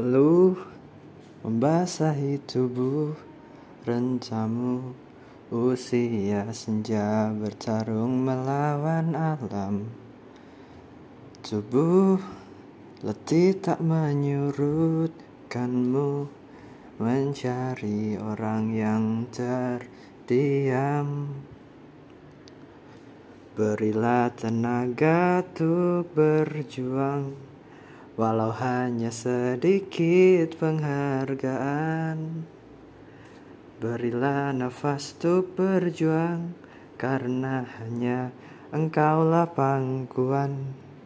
Peluh membasahi tubuh rentamu Usia senja bertarung melawan alam. Tubuh letih tak menyurutkanmu Mencari orang yang terdiam. Berilah tenaga untuk berjuang Walau hanya sedikit penghargaan Berilah nafas untuk berjuang Karena hanya engkaulah pangkuan